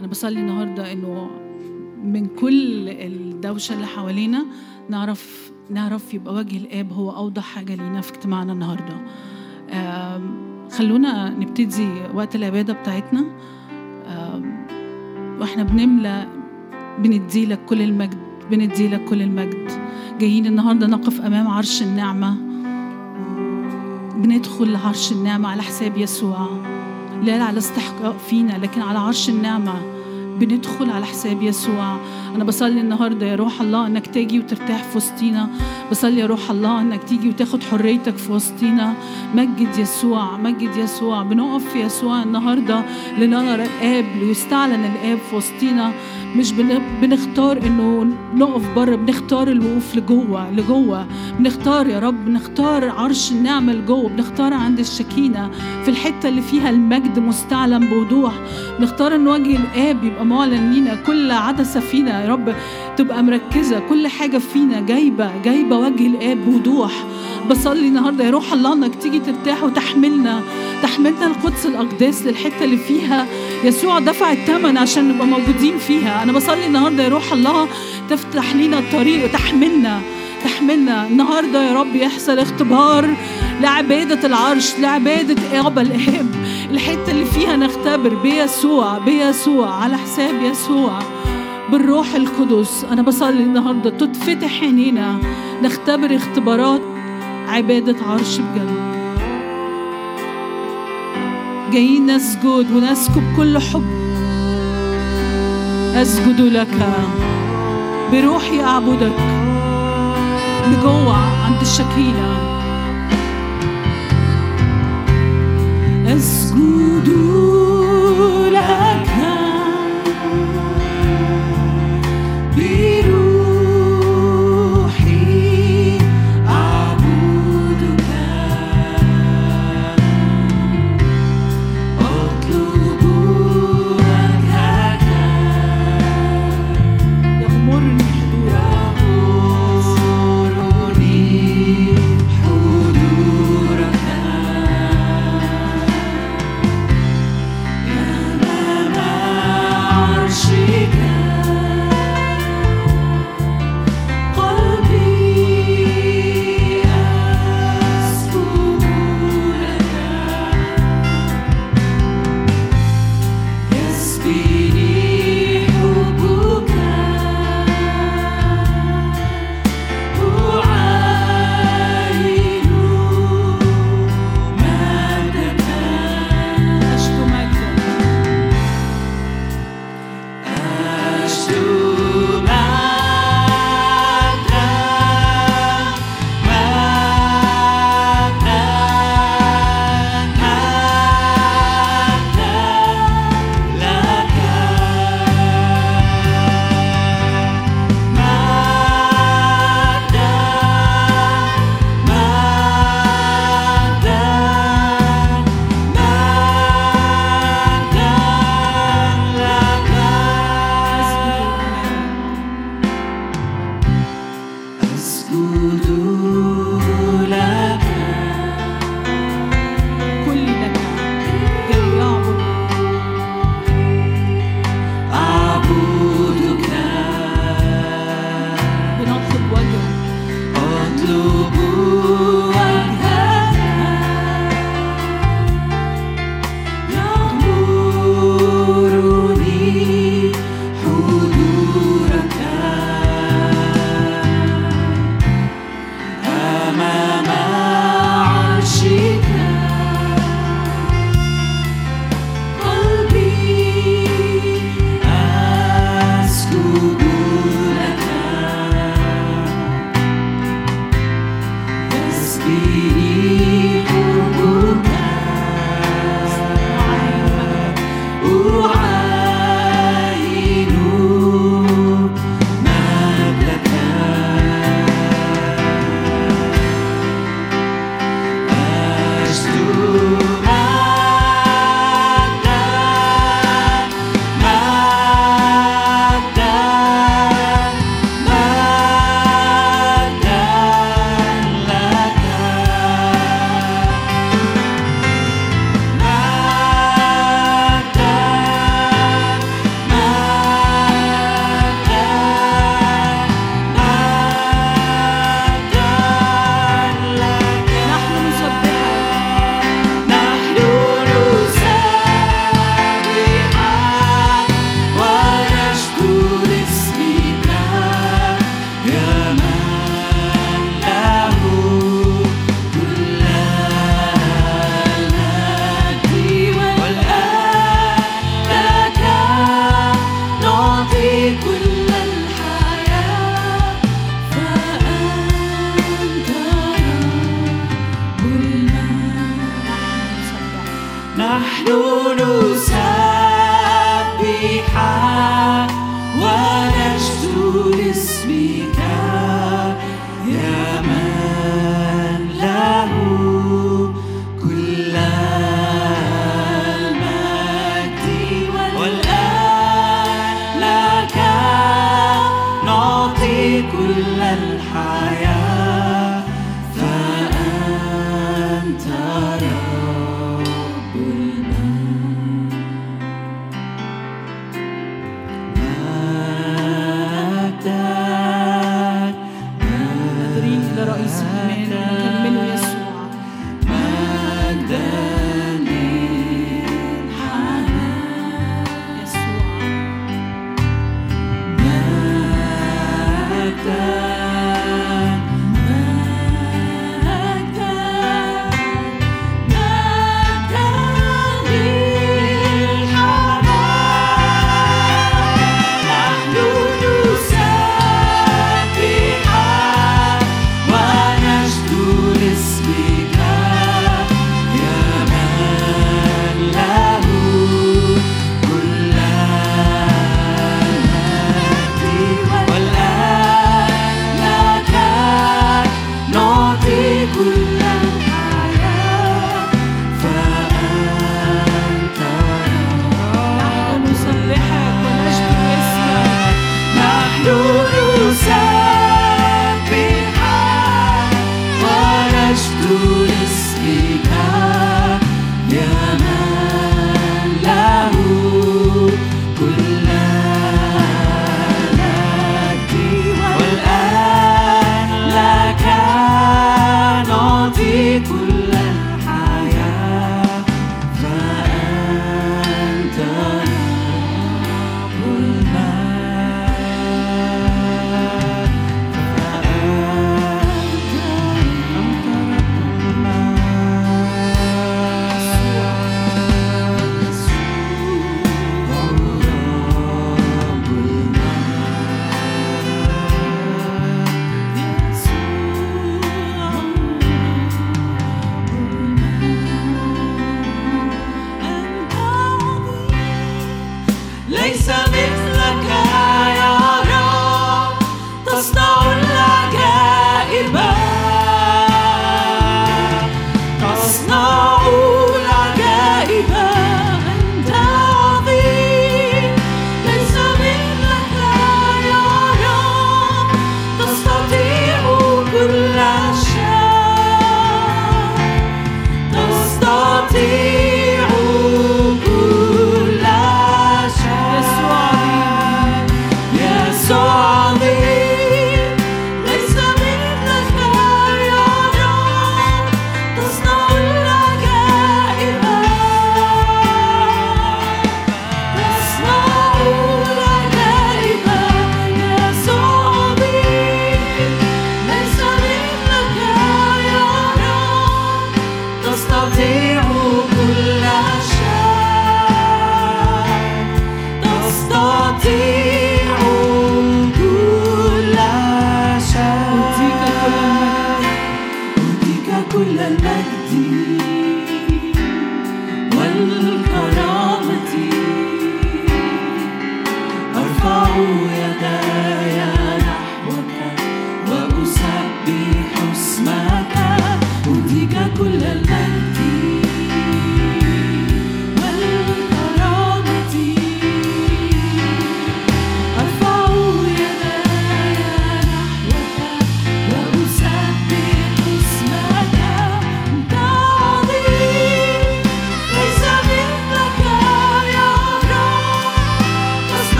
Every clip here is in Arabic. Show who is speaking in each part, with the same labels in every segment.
Speaker 1: أنا بصلي النهاردة إنه من كل الدوشة اللي حوالينا نعرف نعرف يبقى وجه الآب هو أوضح حاجة لينا في اجتماعنا النهاردة. خلونا نبتدي وقت العبادة بتاعتنا. وإحنا بنملى بنديلك كل المجد بنديلك كل المجد. جايين النهارده نقف أمام عرش النعمة. بندخل لعرش النعمة على حساب يسوع. لا على استحقاق فينا لكن على عرش النعمة بندخل على حساب يسوع. أنا بصلي النهارده يا روح الله إنك تيجي وترتاح في وسطينا. بصلي يا روح الله إنك تيجي وتاخد حريتك في وسطينا. مجد يسوع مجد يسوع. بنقف في يسوع النهارده لنرى الآب ليستعلن الآب في وسطينا. مش بن- بنختار إنه نقف بره بنختار الوقوف لجوه لجوه. بنختار يا رب بنختار عرش النعمة لجوه. بنختار عند الشكينة في الحتة اللي فيها المجد مستعلن بوضوح. بنختار إن وجه الآب يبقى معلن لينا. كل عدسة فينا يا رب تبقى مركزة. كل حاجة فينا جايبة جايبة وجه الآب بوضوح بصلي النهارده يا روح الله إنك تيجي ترتاح وتحملنا. تحملنا القدس الأقداس للحتة اللي فيها. يسوع دفع الثمن عشان نبقى موجودين فيها. أنا بصلي النهارده يا روح الله تفتح لينا الطريق وتحملنا. تحملنا. النهارده يا رب يحصل اختبار لعبادة العرش لعبادة أبا الآب. الحتة اللي فيها نختبر بيسوع بيسوع على حساب يسوع. بالروح القدس. أنا بصلي النهاردة. تتفتح عينينا. نختبر اختبارات عبادة عرش بجد. جايين نسجد ونسكب كل حب. أسجد لك بروحي أعبدك لجوه عند الشكينة أسجد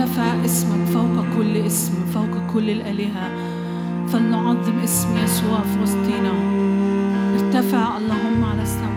Speaker 2: يرتفع اسمك فوق كل اسم فوق كل الآلهة. فلنعظم اسم يسوع في وسطينا. ارتفع اللهم على السماء.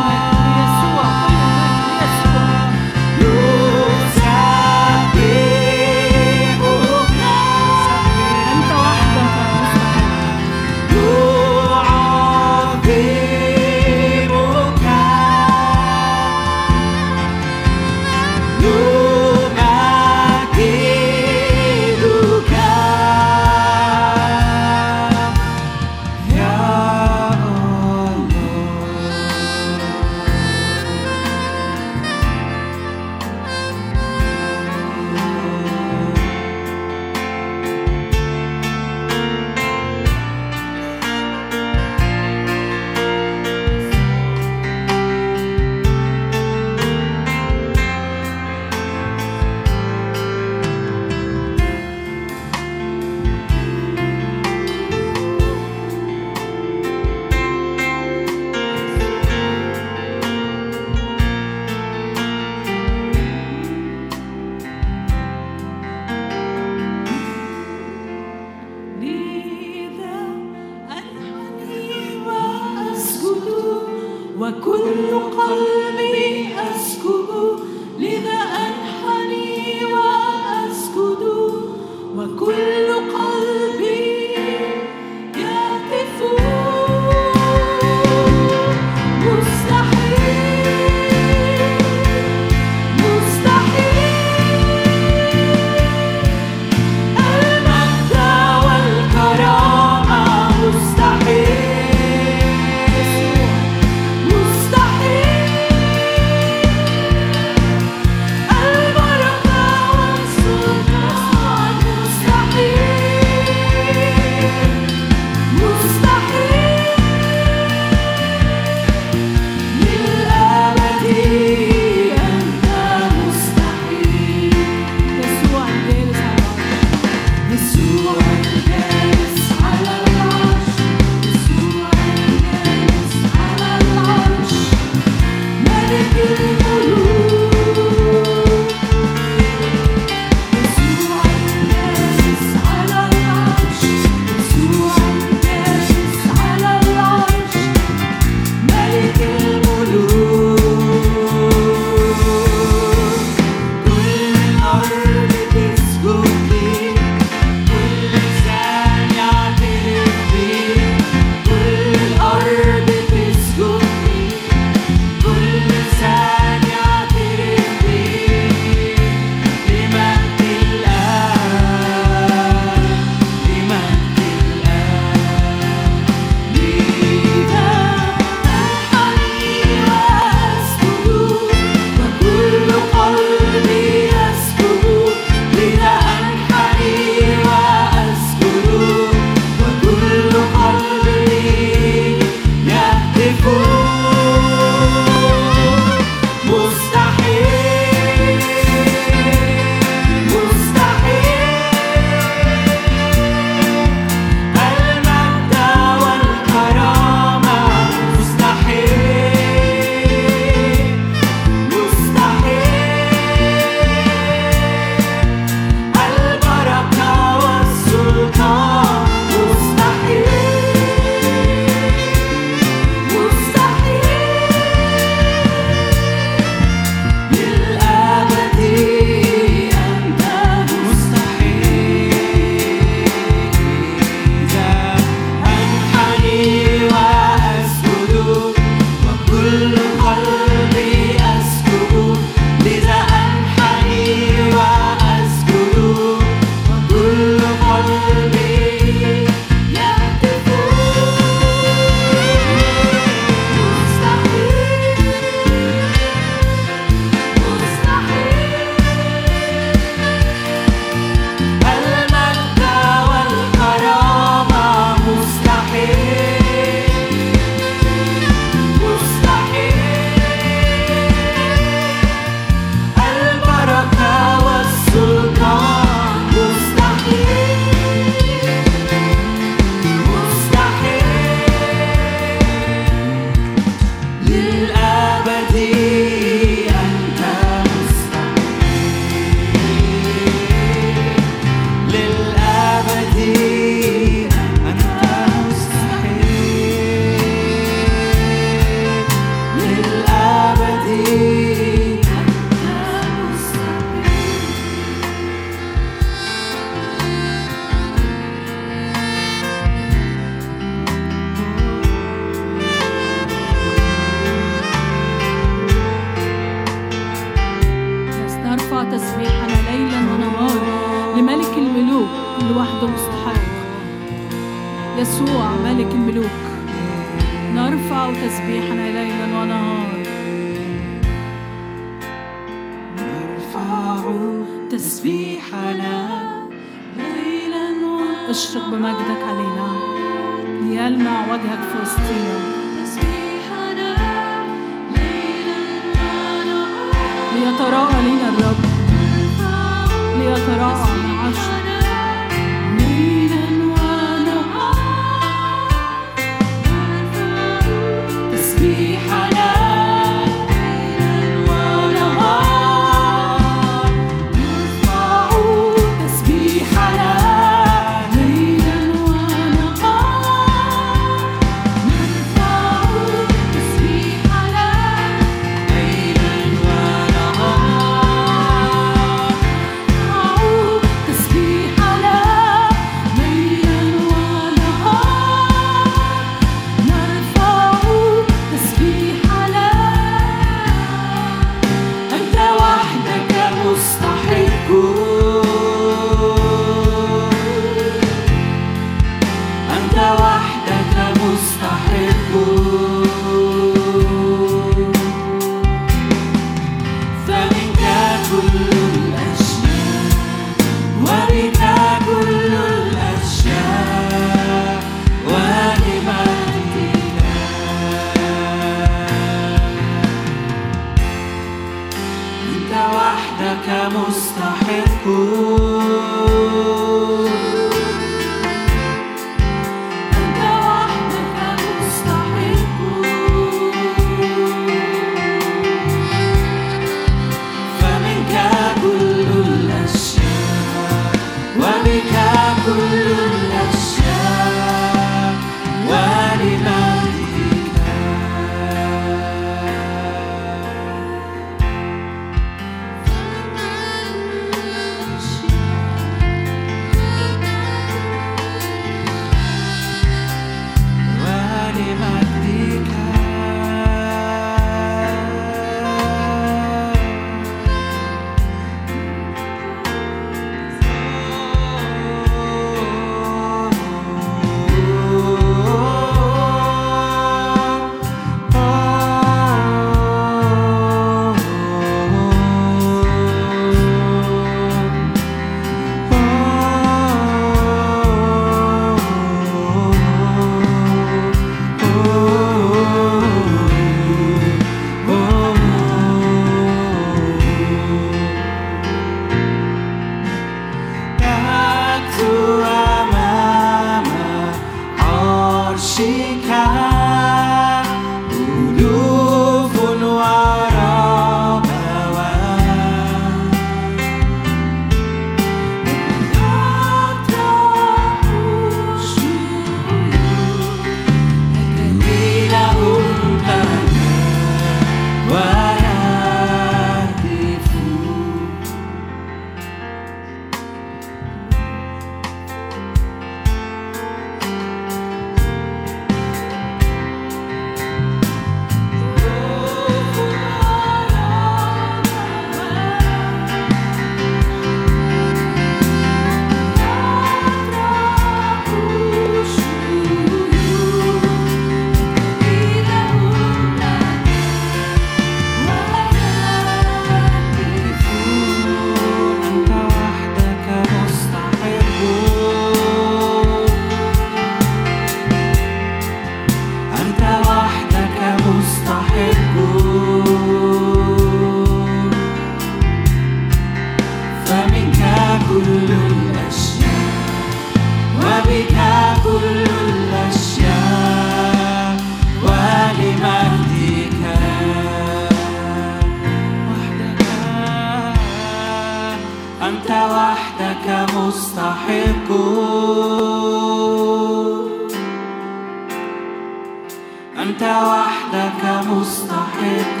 Speaker 2: أنت وحدك مستحق.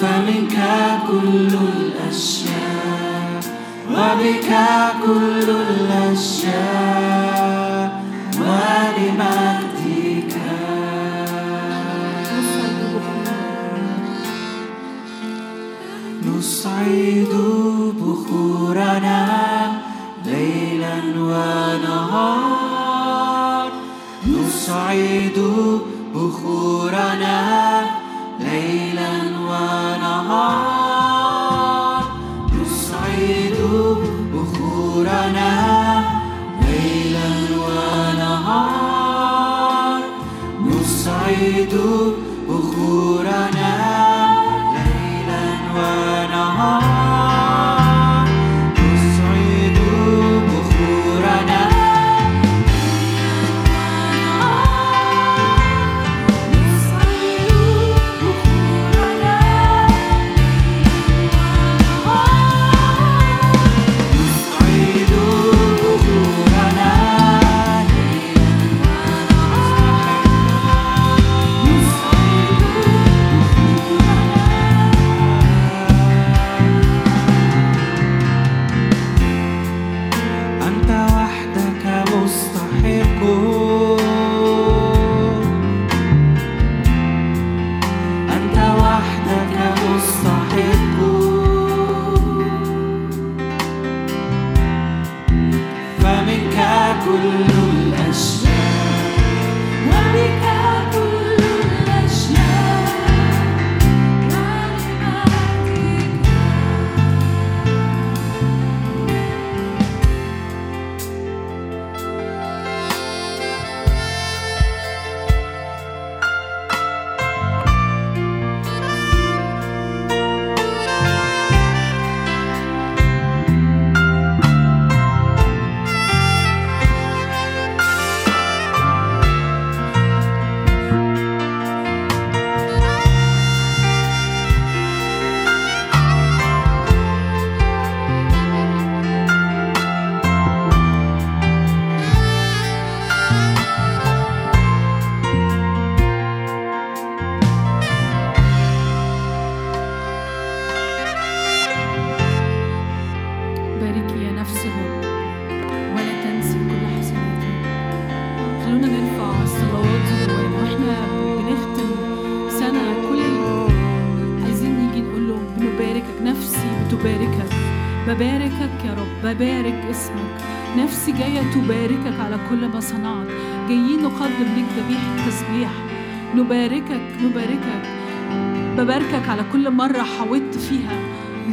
Speaker 2: فمنك كل الأشياء وبك كل الأشياء. نعيد بخورنا
Speaker 1: نباركك. بباركك على كل مرة حاولت فيها.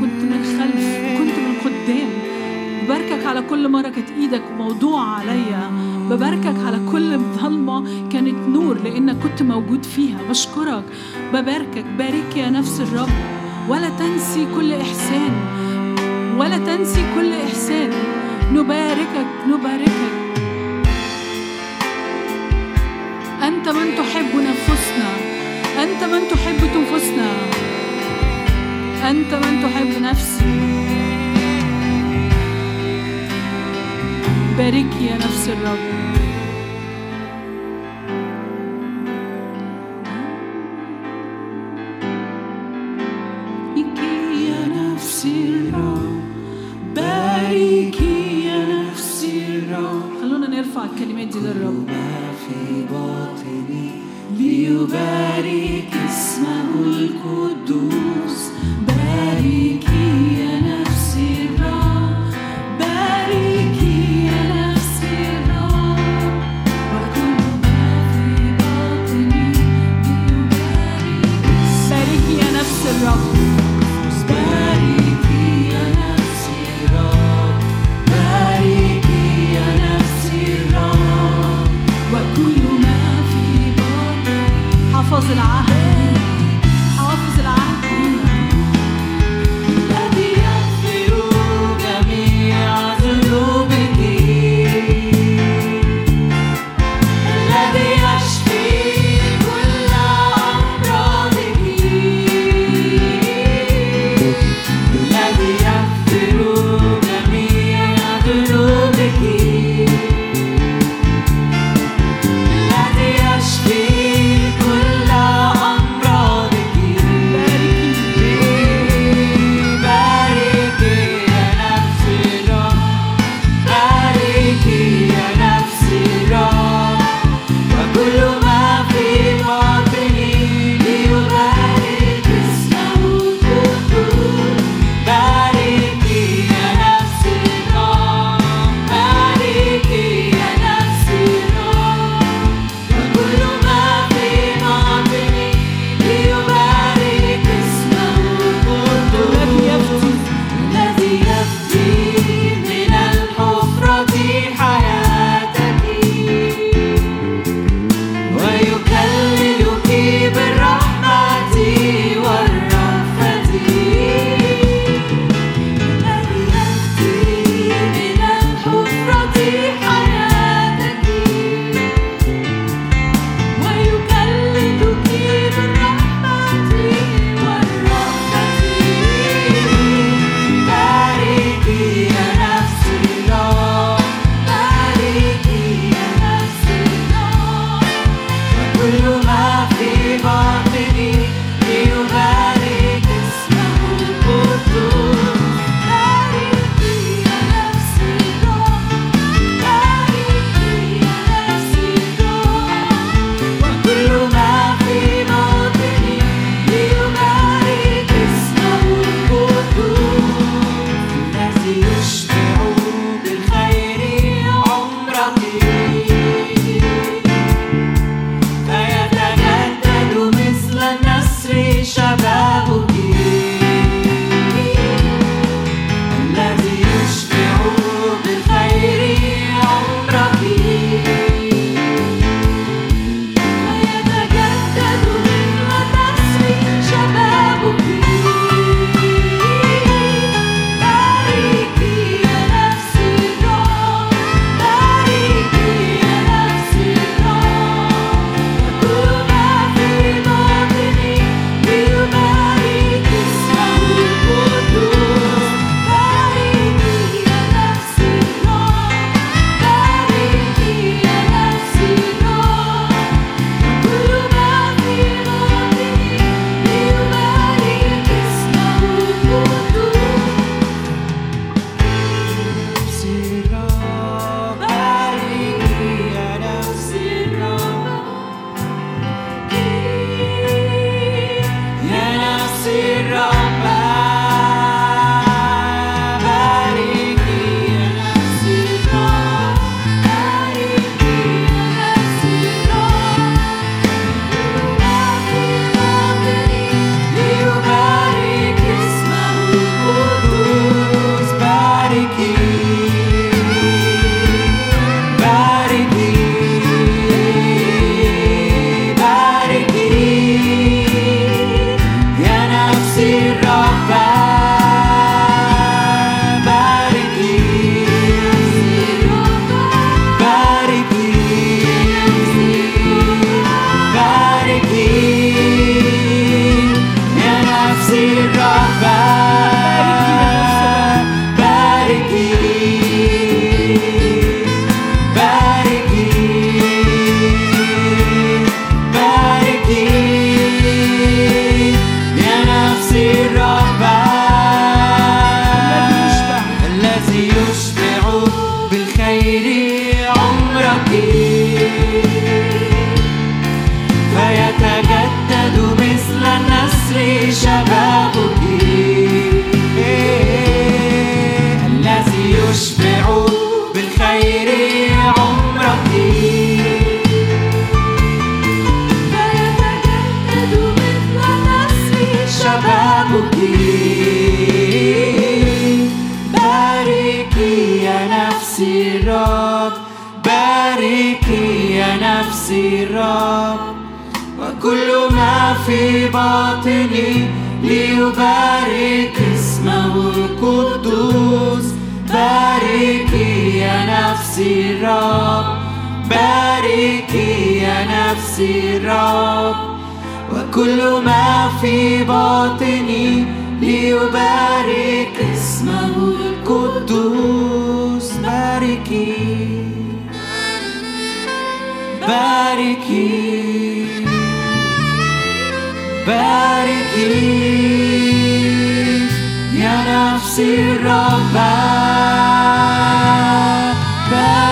Speaker 1: كنت من خلف وكنت من قدام. بباركك على كل مرة كانت إيدك موضوع عليا. بباركك على كل ظلمة كانت نور لأنك كنت موجود فيها. بشكرك. بباركك. بارك يا نفس الرب. ولا تنسي كل إحسان. ولا تنسي كل إحسان. نباركك. نباركك. أنت من تحب أنت من تحب نفسي. باركي يا نفس الرب.
Speaker 2: في باطني ليبارك اسمه القدوس. باركي يا نفسي الرب باركي يا نفسي الرب. وكل ما في باطني ليبارك اسمه القدوس. باركي باركي. باركي يا نفسي الرب باركي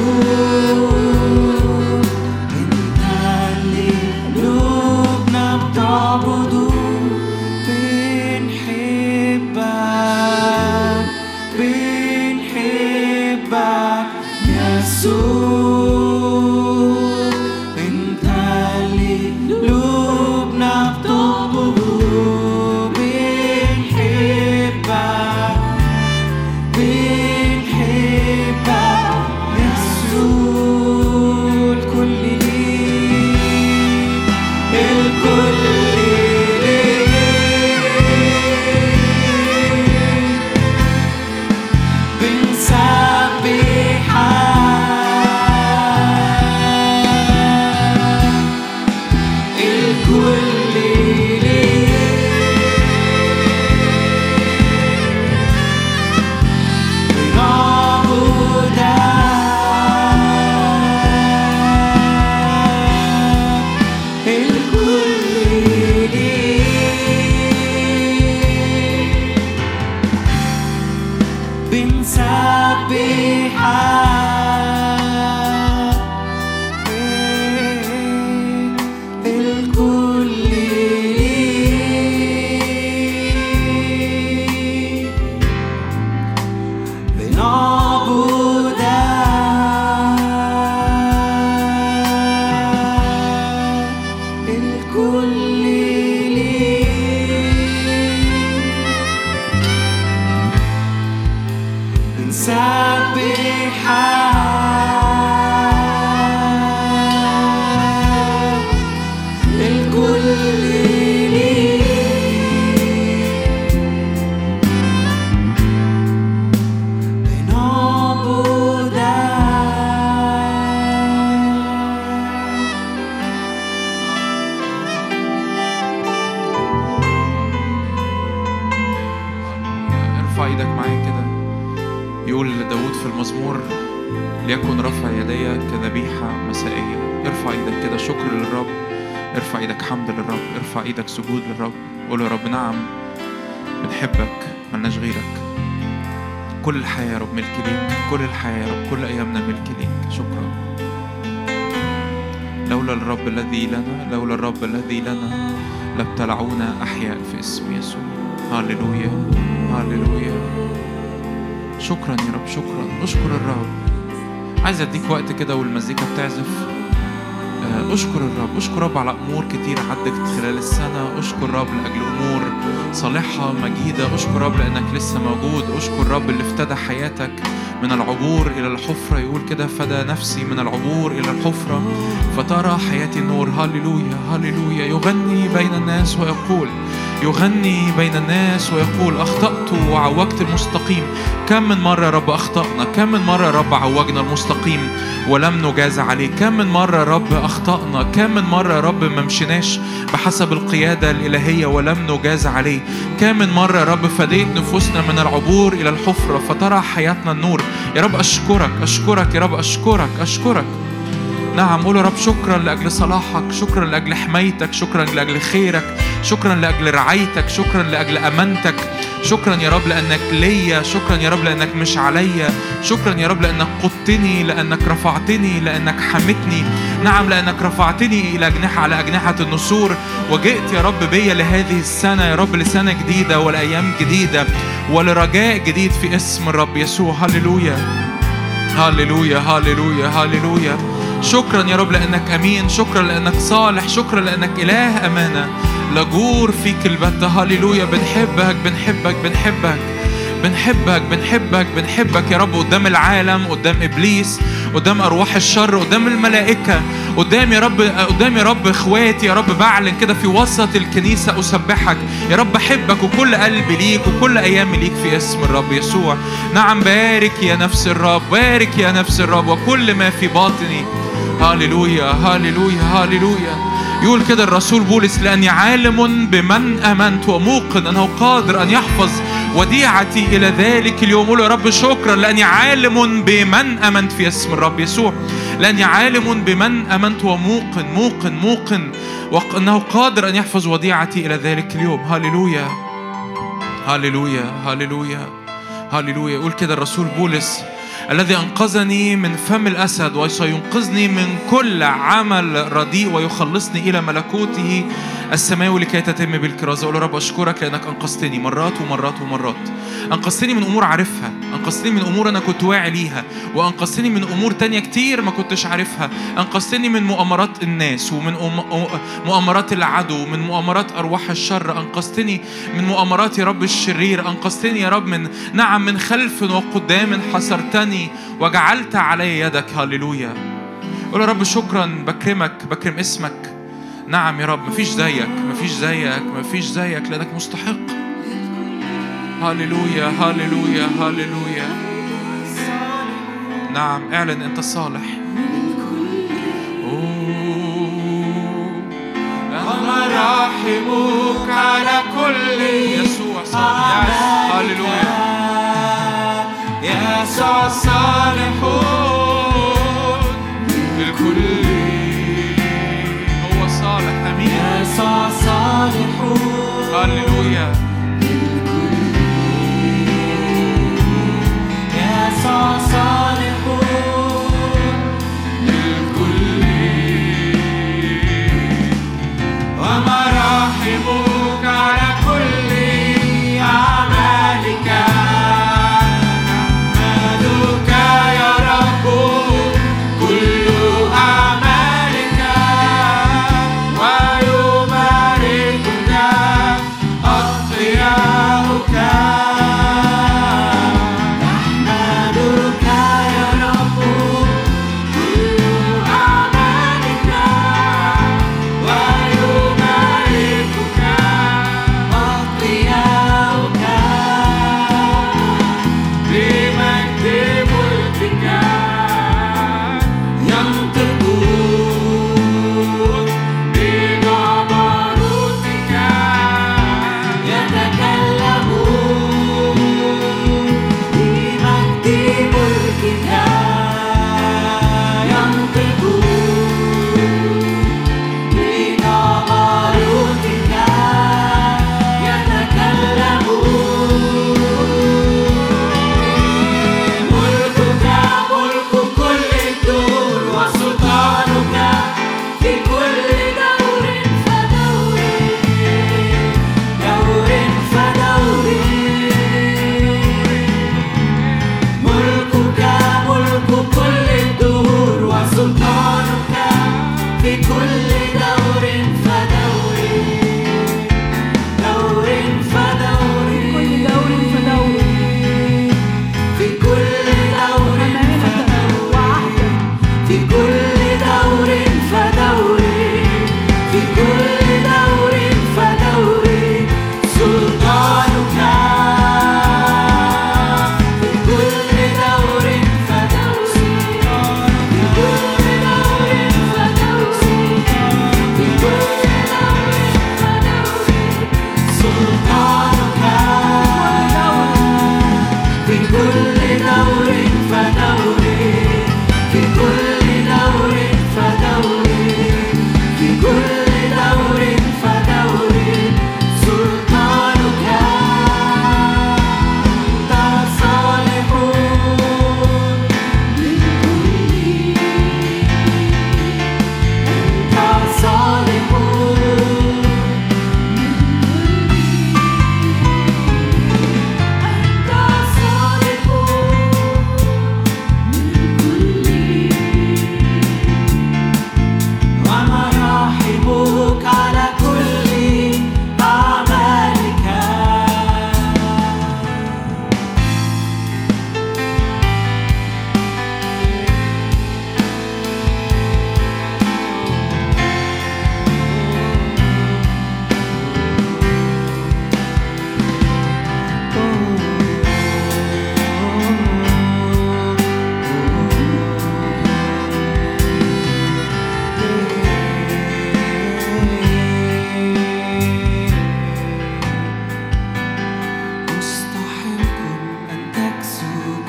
Speaker 3: Ooh. كده شكر للرب. ارفع إيدك حمد للرب. ارفع إيدك سجود للرب. قول يا رب نعم بنحبك ملناش غيرك. كل الحياة يا رب ملك ليك. كل الحياة يا رب كل أيامنا ملك ليك. شكرا. لولا الرب الذي لنا لولا الرب الذي لنا لابتلعونا أحياء في اسم يسوع. هللويا هللويا شكرا يا رب شكرا. اشكر الرب. عايز أديك وقت كده والمزيكا بتعزف؟ أشكر الرب. أشكر الرب على أمور كتير عدت خلال السنة. أشكر الرب لأجل أمور صالحة مجيدة. أشكر الرب لأنك لسه موجود. أشكر الرب اللي افتدى حياتك من العبور إلى الحفرة. يقول كده فدى نفسي من العبور إلى الحفرة. فترى حياتي النور. هللويا هللويا. يغني بين الناس ويقول يغني بين الناس ويقول أخطأت وعوجت المستقيم. كم من يا رب أخطأنا؟ كم من يا رب عوجنا المستقيم؟ ولم نجاز عليه. كم من مرة رب أخطأنا؟ كم من مرة رب ما مشيناش بحسب القيادة الإلهية ولم نجاز عليه. كم من مرة رب فديت نفوسنا من العبور إلى الحفرة فترى حياتنا النور. يا رب أشكرك أشكرك يا رب أشكرك أشكرك. نعم قول يا رب شكرا لأجل صلاحك شكرا لأجل حمايتك شكرا لأجل خيرك شكرا لأجل رعايتك شكرا لأجل أمانتك شكرا يا رب لأنك ليا شكرا يا رب لأنك مش عليا شكرا يا رب لأنك قدتني لأنك رفعتني لأنك حمتني. نعم لأنك رفعتني إلى أجنحة على أجنحة النسور. وجئت يا رب بيا لهذه السنة يا رب لسنة جديدة ولأيام جديدة ولرجاء جديد في اسم الرب يسوع. هللويا هللويا هللويا هللويا. شكرا يا رب لأنك أمين شكرا لأنك صالح شكرا لأنك إله أمانة. لجور فيك البتة هللويا بنحبك بنحبك بنحبك. بنحبك بنحبك بنحبك يا رب قدام العالم قدام إبليس قدام أرواح الشر قدام الملائكة. قدام يا رب قدام يا رب إخواتي يا رب بعلن كده في وسط الكنيسة أسبحك. يا رب أحبك وكل قلبي ليك وكل أيامي ليك في اسم الرب يسوع. نعم بارك يا نفس الرب بارك يا نفس الرب وكل ما في باطني. هاليلويا هاليلويا هاليلويا. يقول كده الرسول بولس لأني عالم بمن آمنت وموقن أنه قادر أن يحفظ وديعتي إلى ذلك اليوم. قول يا رب شكرا لأني عالم بمن آمنت في اسم الرب يسوع. لأني عالم بمن آمنت وموقن موقن موقن وانه قادر أن يحفظ وديعتي إلى ذلك اليوم. هاليلويا هاليلويا هاليلويا هاليلويا. يقول كده الرسول بولس الذي أنقذني من فم الأسد وسينقذني من كل عمل رديء ويخلصني إلى ملكوته. السماوي لكي تتم بالكرازة. أقول رب أشكرك لأنك أنقذتني مرات ومرات ومرات. أنقذتني من أمور عارفها. أنقذتني من أمور أنا كنت واعي ليها. وأنقذتني من أمور تانية كتير ما كنتش عارفها. أنقذتني من مؤامرات الناس ومن مؤامرات العدو من مؤامرات أرواح الشر. أنقذتني من مؤامرات يا رب الشرير. أنقذتني يا رب من نعم من خلف وقدام حصرتني. وجعلت علي يدك. هللويا. قول يا رب شكرا. بكرمك بكرم اسمك. نعم يا رب مفيش زيك مفيش زيك مفيش زيك لأنك مستحق. هللويا هللويا هللويا. نعم اعلن أنت صالح أوه.
Speaker 2: ومراحمك على كل
Speaker 3: يسوع صالح. هللويا
Speaker 2: يسوع صالحون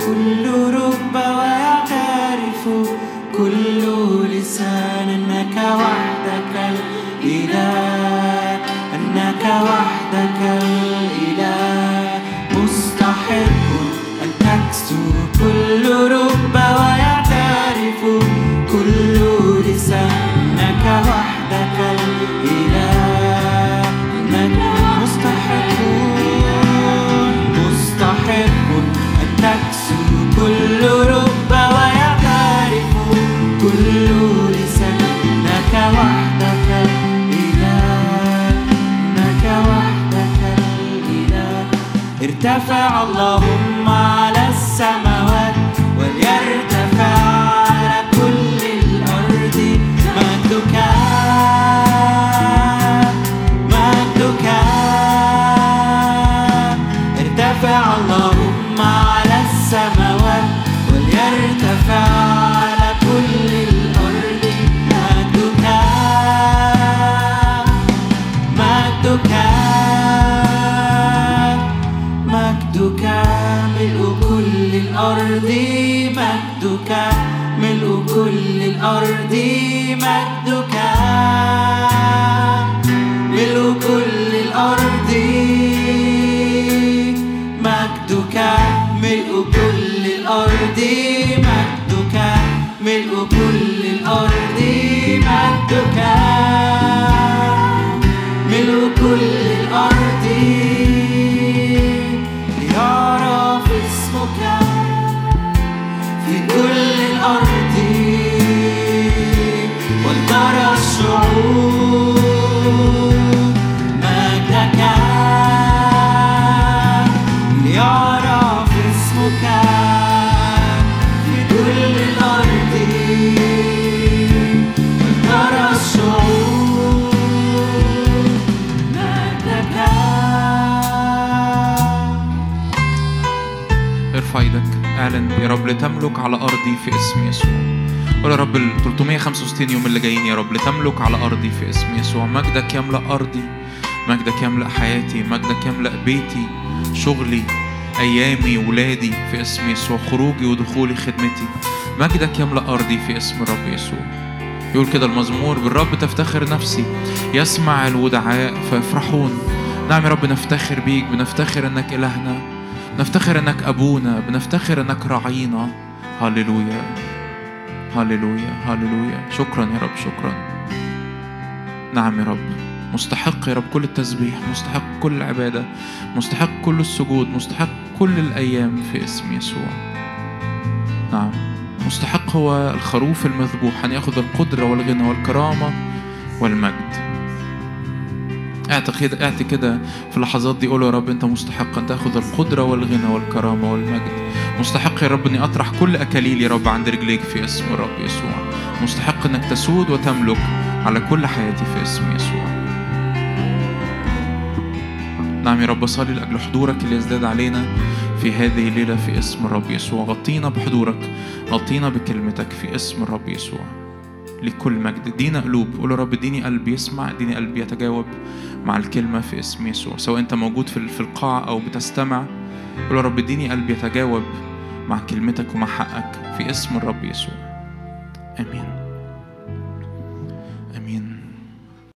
Speaker 2: كل رب ارتفع اللهم الأرض مجدك ملء كل الأرض مجدك. ملء كل الأرض مجدك. ملء كل الأرض مجدك. ملء كل
Speaker 3: لتملك على أرضي في اسم يسوع. قول يا رب ال 365 يوم اللي جايين يا رب لتملك على أرضي في اسم يسوع. مجدك يملأ أرضي مجدك يملأ حياتي مجدك يملأ بيتي شغلي أيامي ولادي في اسم يسوع خروجي ودخولي خدمتي. مجدك يملأ أرضي في اسم الرب يسوع. يقول كده المزمور بالرب تفتخر نفسي يسمع الودعاء فيفرحون نعم يا رب نفتخر بيك بنفتخر إنك إلهنا نفتخر إنك أبونا بنفتخر إنك راعينا. هللويا هللويا هللويا شكرا يا رب شكرا. نعم يا رب. مستحق يا رب كل التسبيح مستحق كل العبادة مستحق كل السجود مستحق كل الأيام في اسم يسوع. نعم. مستحق هو الخروف المذبوح أن يأخذ القدرة والغنى والكرامة والمجد. اعطي كده كده في اللحظات دي قول يا رب أنت مستحق أن تأخذ القدرة والغنى والكرامة والمجد. مستحق يا رب إني أطرح كل اكاليل يا رب عند رجليك في اسم الرب يسوع. مستحق إنك تسود وتملك على كل حياتي في اسم يسوع. نعم يا رب صلي لأجل حضورك اللي يزداد علينا في هذه الليلة في اسم الرب يسوع. غطينا بحضورك غطينا بكلمتك في اسم الرب يسوع. لكل مجد ادينا قلوب. قول يا رب اديني قلب يسمع اديني قلب يتجاوب مع الكلمة في اسم يسوع. سواء أنت موجود في القاعة أو بتستمع قول يا رب اديني قلب يتجاوب مع كلمتك ومع حقك في اسم الرب يسوع. آمين.